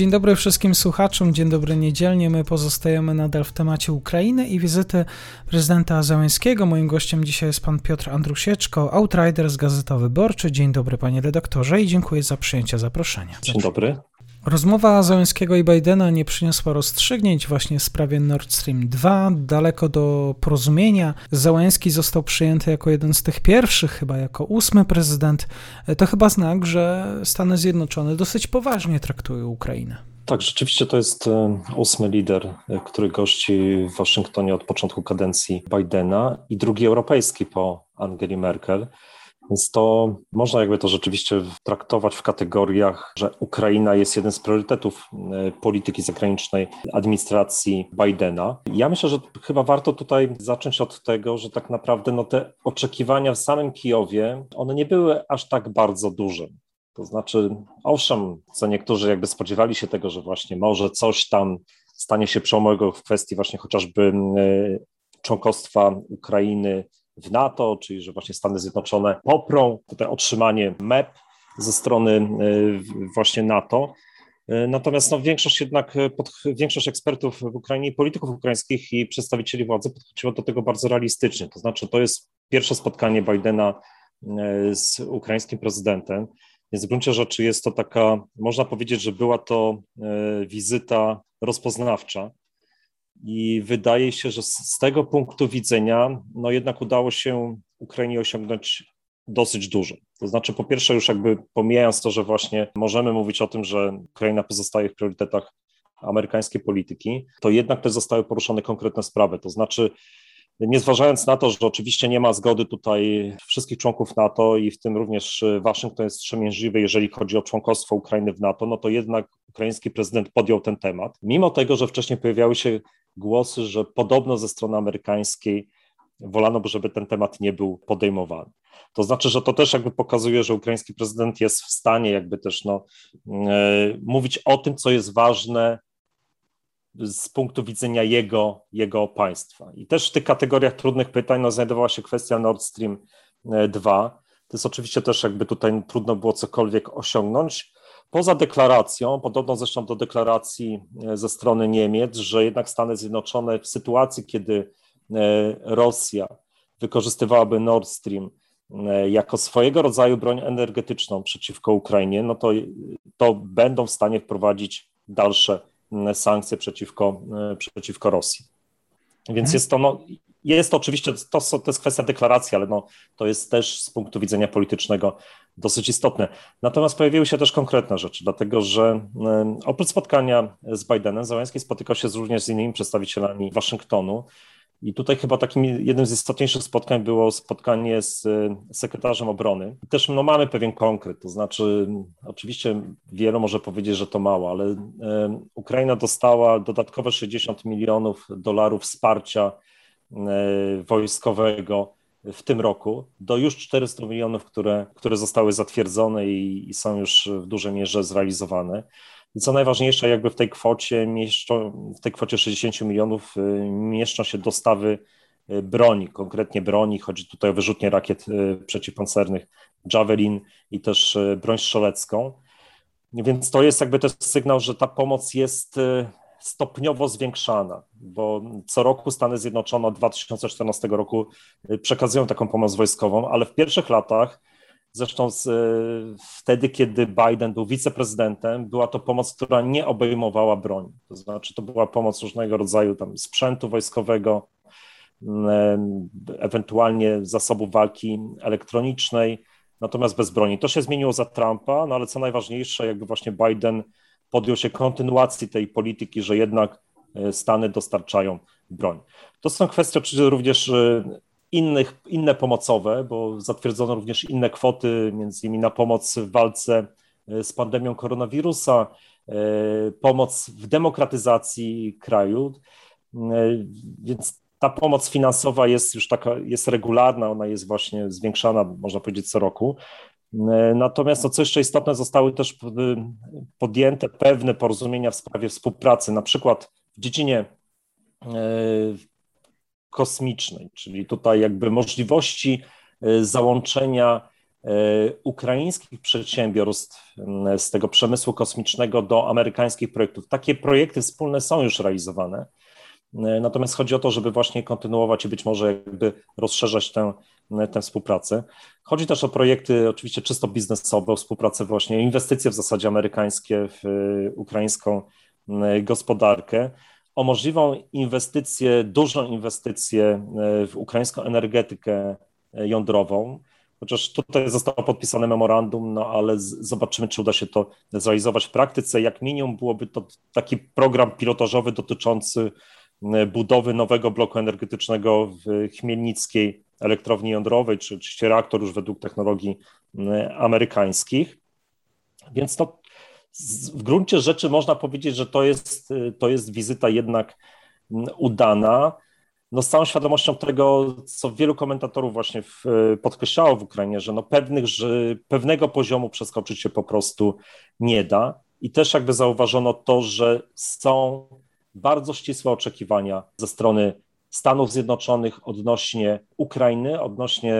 Dzień dobry wszystkim słuchaczom, dzień dobry niedzielnie. My pozostajemy nadal w temacie Ukrainy i wizyty prezydenta Załęskiego. Moim gościem dzisiaj jest pan Piotr Andrusieczko, Outrider z Gazeta Wyborczy. Dzień dobry panie redaktorze i dziękuję za przyjęcie zaproszenia. Dzień dobry. Rozmowa Załęskiego i Bidena nie przyniosła rozstrzygnięć właśnie w sprawie Nord Stream 2. Daleko do porozumienia. Załęski został przyjęty jako jeden z tych pierwszych, chyba jako ósmy prezydent. To chyba znak, że Stany Zjednoczone dosyć poważnie traktują Ukrainę. Tak, rzeczywiście to jest e, ósmy lider, e, który gości w Waszyngtonie od początku kadencji Bidena i drugi europejski po Angeli Merkel. Więc to można jakby to rzeczywiście traktować w kategoriach, że Ukraina jest jeden z priorytetów e, polityki zagranicznej administracji Bidena. Ja myślę, że chyba warto tutaj zacząć od tego, że tak naprawdę no, te oczekiwania w samym Kijowie, one nie były aż tak bardzo duże. To znaczy, owszem, co niektórzy jakby spodziewali się tego, że właśnie może coś tam stanie się przełomowego w kwestii właśnie chociażby e, członkostwa Ukrainy w NATO, czyli że właśnie Stany Zjednoczone poprą tutaj otrzymanie MEP ze strony e, właśnie NATO. E, natomiast no, większość jednak, pod, większość ekspertów w Ukrainie polityków ukraińskich i przedstawicieli władzy podchodziło do tego bardzo realistycznie. To znaczy, to jest pierwsze spotkanie Bidena e, z ukraińskim prezydentem. Więc w gruncie rzeczy jest to taka, można powiedzieć, że była to wizyta rozpoznawcza. I wydaje się, że z tego punktu widzenia, no jednak udało się Ukrainie osiągnąć dosyć dużo. To znaczy, po pierwsze, już jakby pomijając to, że właśnie możemy mówić o tym, że Ukraina pozostaje w priorytetach amerykańskiej polityki, to jednak też zostały poruszone konkretne sprawy. To znaczy, nie zważając na to, że oczywiście nie ma zgody tutaj wszystkich członków NATO i w tym również Waszyngton jest wstrzemięźliwy, jeżeli chodzi o członkostwo Ukrainy w NATO, no to jednak ukraiński prezydent podjął ten temat. Mimo tego, że wcześniej pojawiały się głosy, że podobno ze strony amerykańskiej wolano by, żeby ten temat nie był podejmowany. To znaczy, że to też jakby pokazuje, że ukraiński prezydent jest w stanie jakby też no, e, mówić o tym, co jest ważne z punktu widzenia jego, jego państwa. I też w tych kategoriach trudnych pytań no, znajdowała się kwestia Nord Stream 2. E, to jest oczywiście też jakby tutaj trudno było cokolwiek osiągnąć. Poza deklaracją, podobną zresztą do deklaracji e, ze strony Niemiec, że jednak Stany Zjednoczone w sytuacji, kiedy e, Rosja wykorzystywałaby Nord Stream jako swojego rodzaju broń energetyczną przeciwko Ukrainie, no to, to będą w stanie wprowadzić dalsze sankcje przeciwko, przeciwko Rosji. Więc mhm. jest to no, jest to oczywiście, to, to jest kwestia deklaracji, ale no, to jest też z punktu widzenia politycznego dosyć istotne. Natomiast pojawiły się też konkretne rzeczy, dlatego że oprócz spotkania z Bidenem, Załęski spotykał się również z innymi przedstawicielami Waszyngtonu. I tutaj chyba takim jednym z istotniejszych spotkań było spotkanie z sekretarzem obrony. Też no, mamy pewien konkret, to znaczy oczywiście wielu może powiedzieć, że to mało, ale Ukraina dostała dodatkowe 60 milionów dolarów wsparcia E, wojskowego w tym roku do już 400 milionów, które, które zostały zatwierdzone i, i są już w dużej mierze zrealizowane. I co najważniejsze, jakby w tej kwocie mieszczą, w tej kwocie 60 milionów e, mieszczą się dostawy e, broni, konkretnie broni, chodzi tutaj o wyrzutnie rakiet przeciwpancernych Javelin i też broń strzelecką. Więc to jest jakby też sygnał, że ta pomoc jest stopniowo zwiększana, bo co roku Stany Zjednoczone od 2014 roku y, przekazują taką pomoc wojskową, ale w pierwszych latach, zresztą z, y, wtedy, kiedy Biden był wiceprezydentem, była to pomoc, która nie obejmowała broni. To znaczy, to była pomoc różnego rodzaju tam sprzętu wojskowego, ewentualnie zasobów walki elektronicznej, natomiast bez broni. To się zmieniło za Trumpa, no ale co najważniejsze, jakby właśnie Biden podjął się kontynuacji tej polityki, że jednak e, Stany dostarczają broń. To są kwestie oczywiście również e, innych, inne pomocowe, bo zatwierdzono również inne kwoty, między innymi na pomoc w walce z pandemią koronawirusa, pomoc w demokratyzacji kraju. Więc ta pomoc finansowa jest już taka, jest regularna, ona jest właśnie zwiększana, można powiedzieć, co roku. Natomiast, no, co jeszcze istotne, zostały też podjęte pewne porozumienia w sprawie współpracy, na przykład w dziedzinie kosmicznej, czyli tutaj jakby możliwości e, załączenia e, ukraińskich przedsiębiorstw z tego przemysłu kosmicznego do amerykańskich projektów. Takie projekty wspólne są już realizowane. E, natomiast chodzi o to, żeby właśnie kontynuować i być może jakby rozszerzać tę, tę współpracę. Chodzi też o projekty oczywiście czysto biznesowe, o współpracę właśnie, inwestycje w zasadzie amerykańskie w ukraińską gospodarkę o możliwą inwestycję, dużą inwestycję e, w ukraińską energetykę jądrową. Chociaż tutaj zostało podpisane memorandum, no ale zobaczymy, czy uda się to zrealizować w praktyce. Jak minimum byłoby to taki program pilotażowy dotyczący budowy nowego bloku energetycznego w Chmielnickiej elektrowni jądrowej, czy oczywiście reaktor już według technologii amerykańskich. Więc to w gruncie rzeczy można powiedzieć, że to jest, to jest wizyta jednak udana. No z całą świadomością tego, co wielu komentatorów właśnie w, podkreślało w Ukrainie, że no pewnych, że pewnego poziomu przeskoczyć się po prostu nie da. I też jakby zauważono to, że są bardzo ścisłe oczekiwania ze strony Stanów Zjednoczonych odnośnie Ukrainy, odnośnie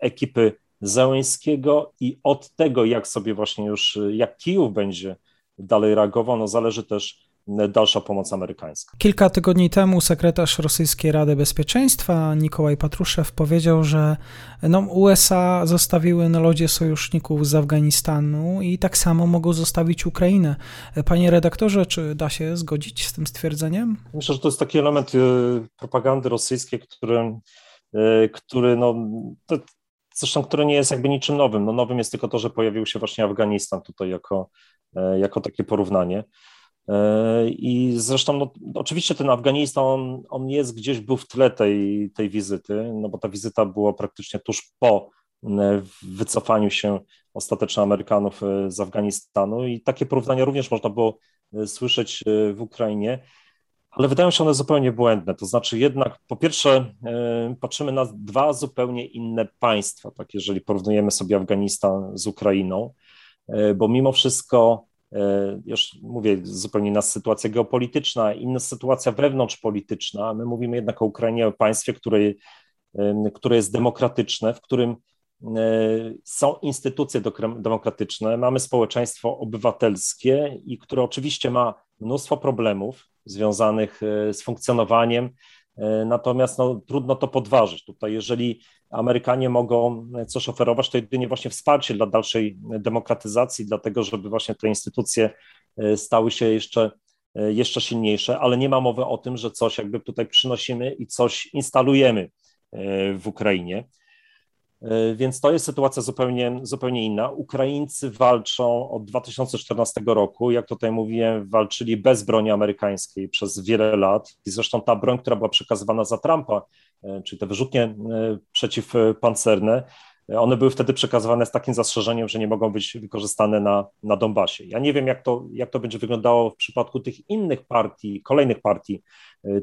ekipy Zełęńskiego i od tego, jak sobie właśnie już, jak Kijów będzie dalej reagował, no zależy też dalsza pomoc amerykańska. Kilka tygodni temu sekretarz Rosyjskiej Rady Bezpieczeństwa Nikołaj Patruszew powiedział, że no, USA zostawiły na lodzie sojuszników z Afganistanu i tak samo mogą zostawić Ukrainę. Panie redaktorze, czy da się zgodzić z tym stwierdzeniem? Myślę, że to jest taki element y, propagandy rosyjskiej, który, y, który no, to, zresztą które nie jest jakby niczym nowym. No nowym jest tylko to, że pojawił się właśnie Afganistan tutaj jako, e, jako takie porównanie. E, I zresztą, no, oczywiście ten Afganistan, on, on jest gdzieś, był w tle tej, tej wizyty, no bo ta wizyta była praktycznie tuż po e, wycofaniu się ostatecznie Amerykanów z Afganistanu i takie porównania również można było słyszeć w Ukrainie ale wydają się one zupełnie błędne. To znaczy, jednak po pierwsze, e, patrzymy na dwa zupełnie inne państwa, tak jeżeli porównujemy sobie Afganistan z Ukrainą, e, bo mimo wszystko, e, już mówię, zupełnie inna sytuacja geopolityczna, inna sytuacja wewnątrzpolityczna. My mówimy jednak o Ukrainie, o państwie, które, które jest demokratyczne, w którym są instytucje demokratyczne, mamy społeczeństwo obywatelskie i które oczywiście ma mnóstwo problemów, związanych e, z funkcjonowaniem. E, natomiast no, trudno to podważyć. Tutaj, jeżeli Amerykanie mogą coś oferować, to jedynie właśnie wsparcie dla dalszej demokratyzacji, dlatego żeby właśnie te instytucje e, stały się jeszcze, jeszcze silniejsze, ale nie ma mowy o tym, że coś jakby tutaj przynosimy i coś instalujemy w Ukrainie. E, więc to jest sytuacja zupełnie, zupełnie inna. Ukraińcy walczą od 2014 roku, jak tutaj mówiłem, walczyli bez broni amerykańskiej przez wiele lat. I zresztą ta broń, która była przekazywana za Trumpa, e, czyli te wyrzutnie e, przeciwpancerne, one były wtedy przekazywane z takim zastrzeżeniem, że nie mogą być wykorzystane na, na Donbasie. Ja nie wiem, jak to, jak to będzie wyglądało w przypadku tych innych partii, kolejnych partii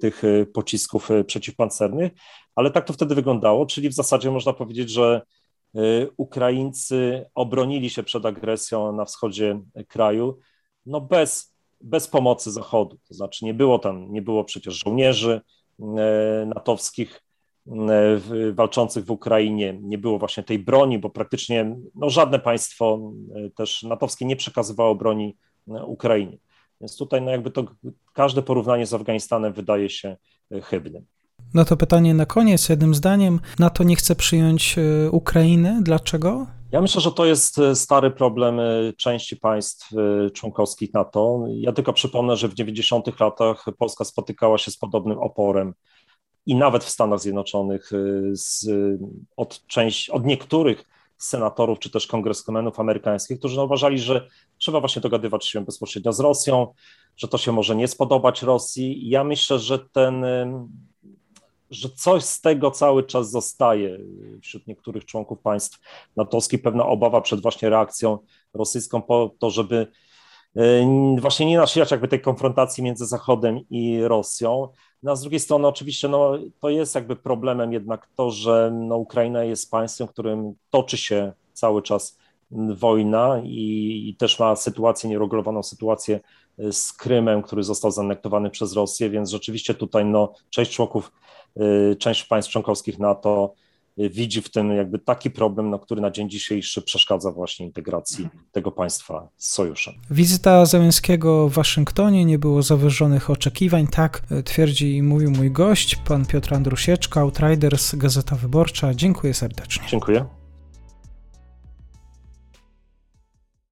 tych pocisków przeciwpancernych, ale tak to wtedy wyglądało, czyli w zasadzie można powiedzieć, że Ukraińcy obronili się przed agresją na wschodzie kraju, no bez, bez pomocy Zachodu. To znaczy nie było tam, nie było przecież żołnierzy natowskich walczących w Ukrainie, nie było właśnie tej broni, bo praktycznie no, żadne państwo też natowskie nie przekazywało broni Ukrainie. Więc tutaj no jakby to każde porównanie z Afganistanem wydaje się chybnym. No to pytanie na koniec, jednym zdaniem. NATO nie chce przyjąć e, Ukrainy. Dlaczego? Ja myślę, że to jest e, stary problem e, części państw członkowskich NATO. Ja tylko przypomnę, że w 90 latach Polska spotykała się z podobnym oporem i nawet w Stanach Zjednoczonych z, od, część, od niektórych senatorów czy też kongresmenów amerykańskich, którzy uważali, że trzeba właśnie dogadywać się bezpośrednio z Rosją, że to się może nie spodobać Rosji. Ja myślę, że ten że coś z tego cały czas zostaje wśród niektórych członków państw natowskich, pewna obawa przed właśnie reakcją rosyjską po to, żeby właśnie nie nasilać jakby tej konfrontacji między Zachodem i Rosją. No, a z drugiej strony oczywiście no, to jest jakby problemem jednak to, że no, Ukraina jest państwem, w którym toczy się cały czas wojna i, i też ma sytuację, nieregulowaną sytuację e, z Krymem, który został zanektowany przez Rosję, więc rzeczywiście tutaj no, część członków, e, część państw członkowskich NATO e, widzi w tym jakby taki problem, no, który na dzień dzisiejszy przeszkadza właśnie integracji tego państwa z sojuszem. Wizyta Załęskiego w Waszyngtonie nie było zawyżonych oczekiwań, tak twierdzi i mówił mój gość, pan Piotr Andrusieczka, Outriders, Gazeta Wyborcza. Dziękuję serdecznie. Dziękuję.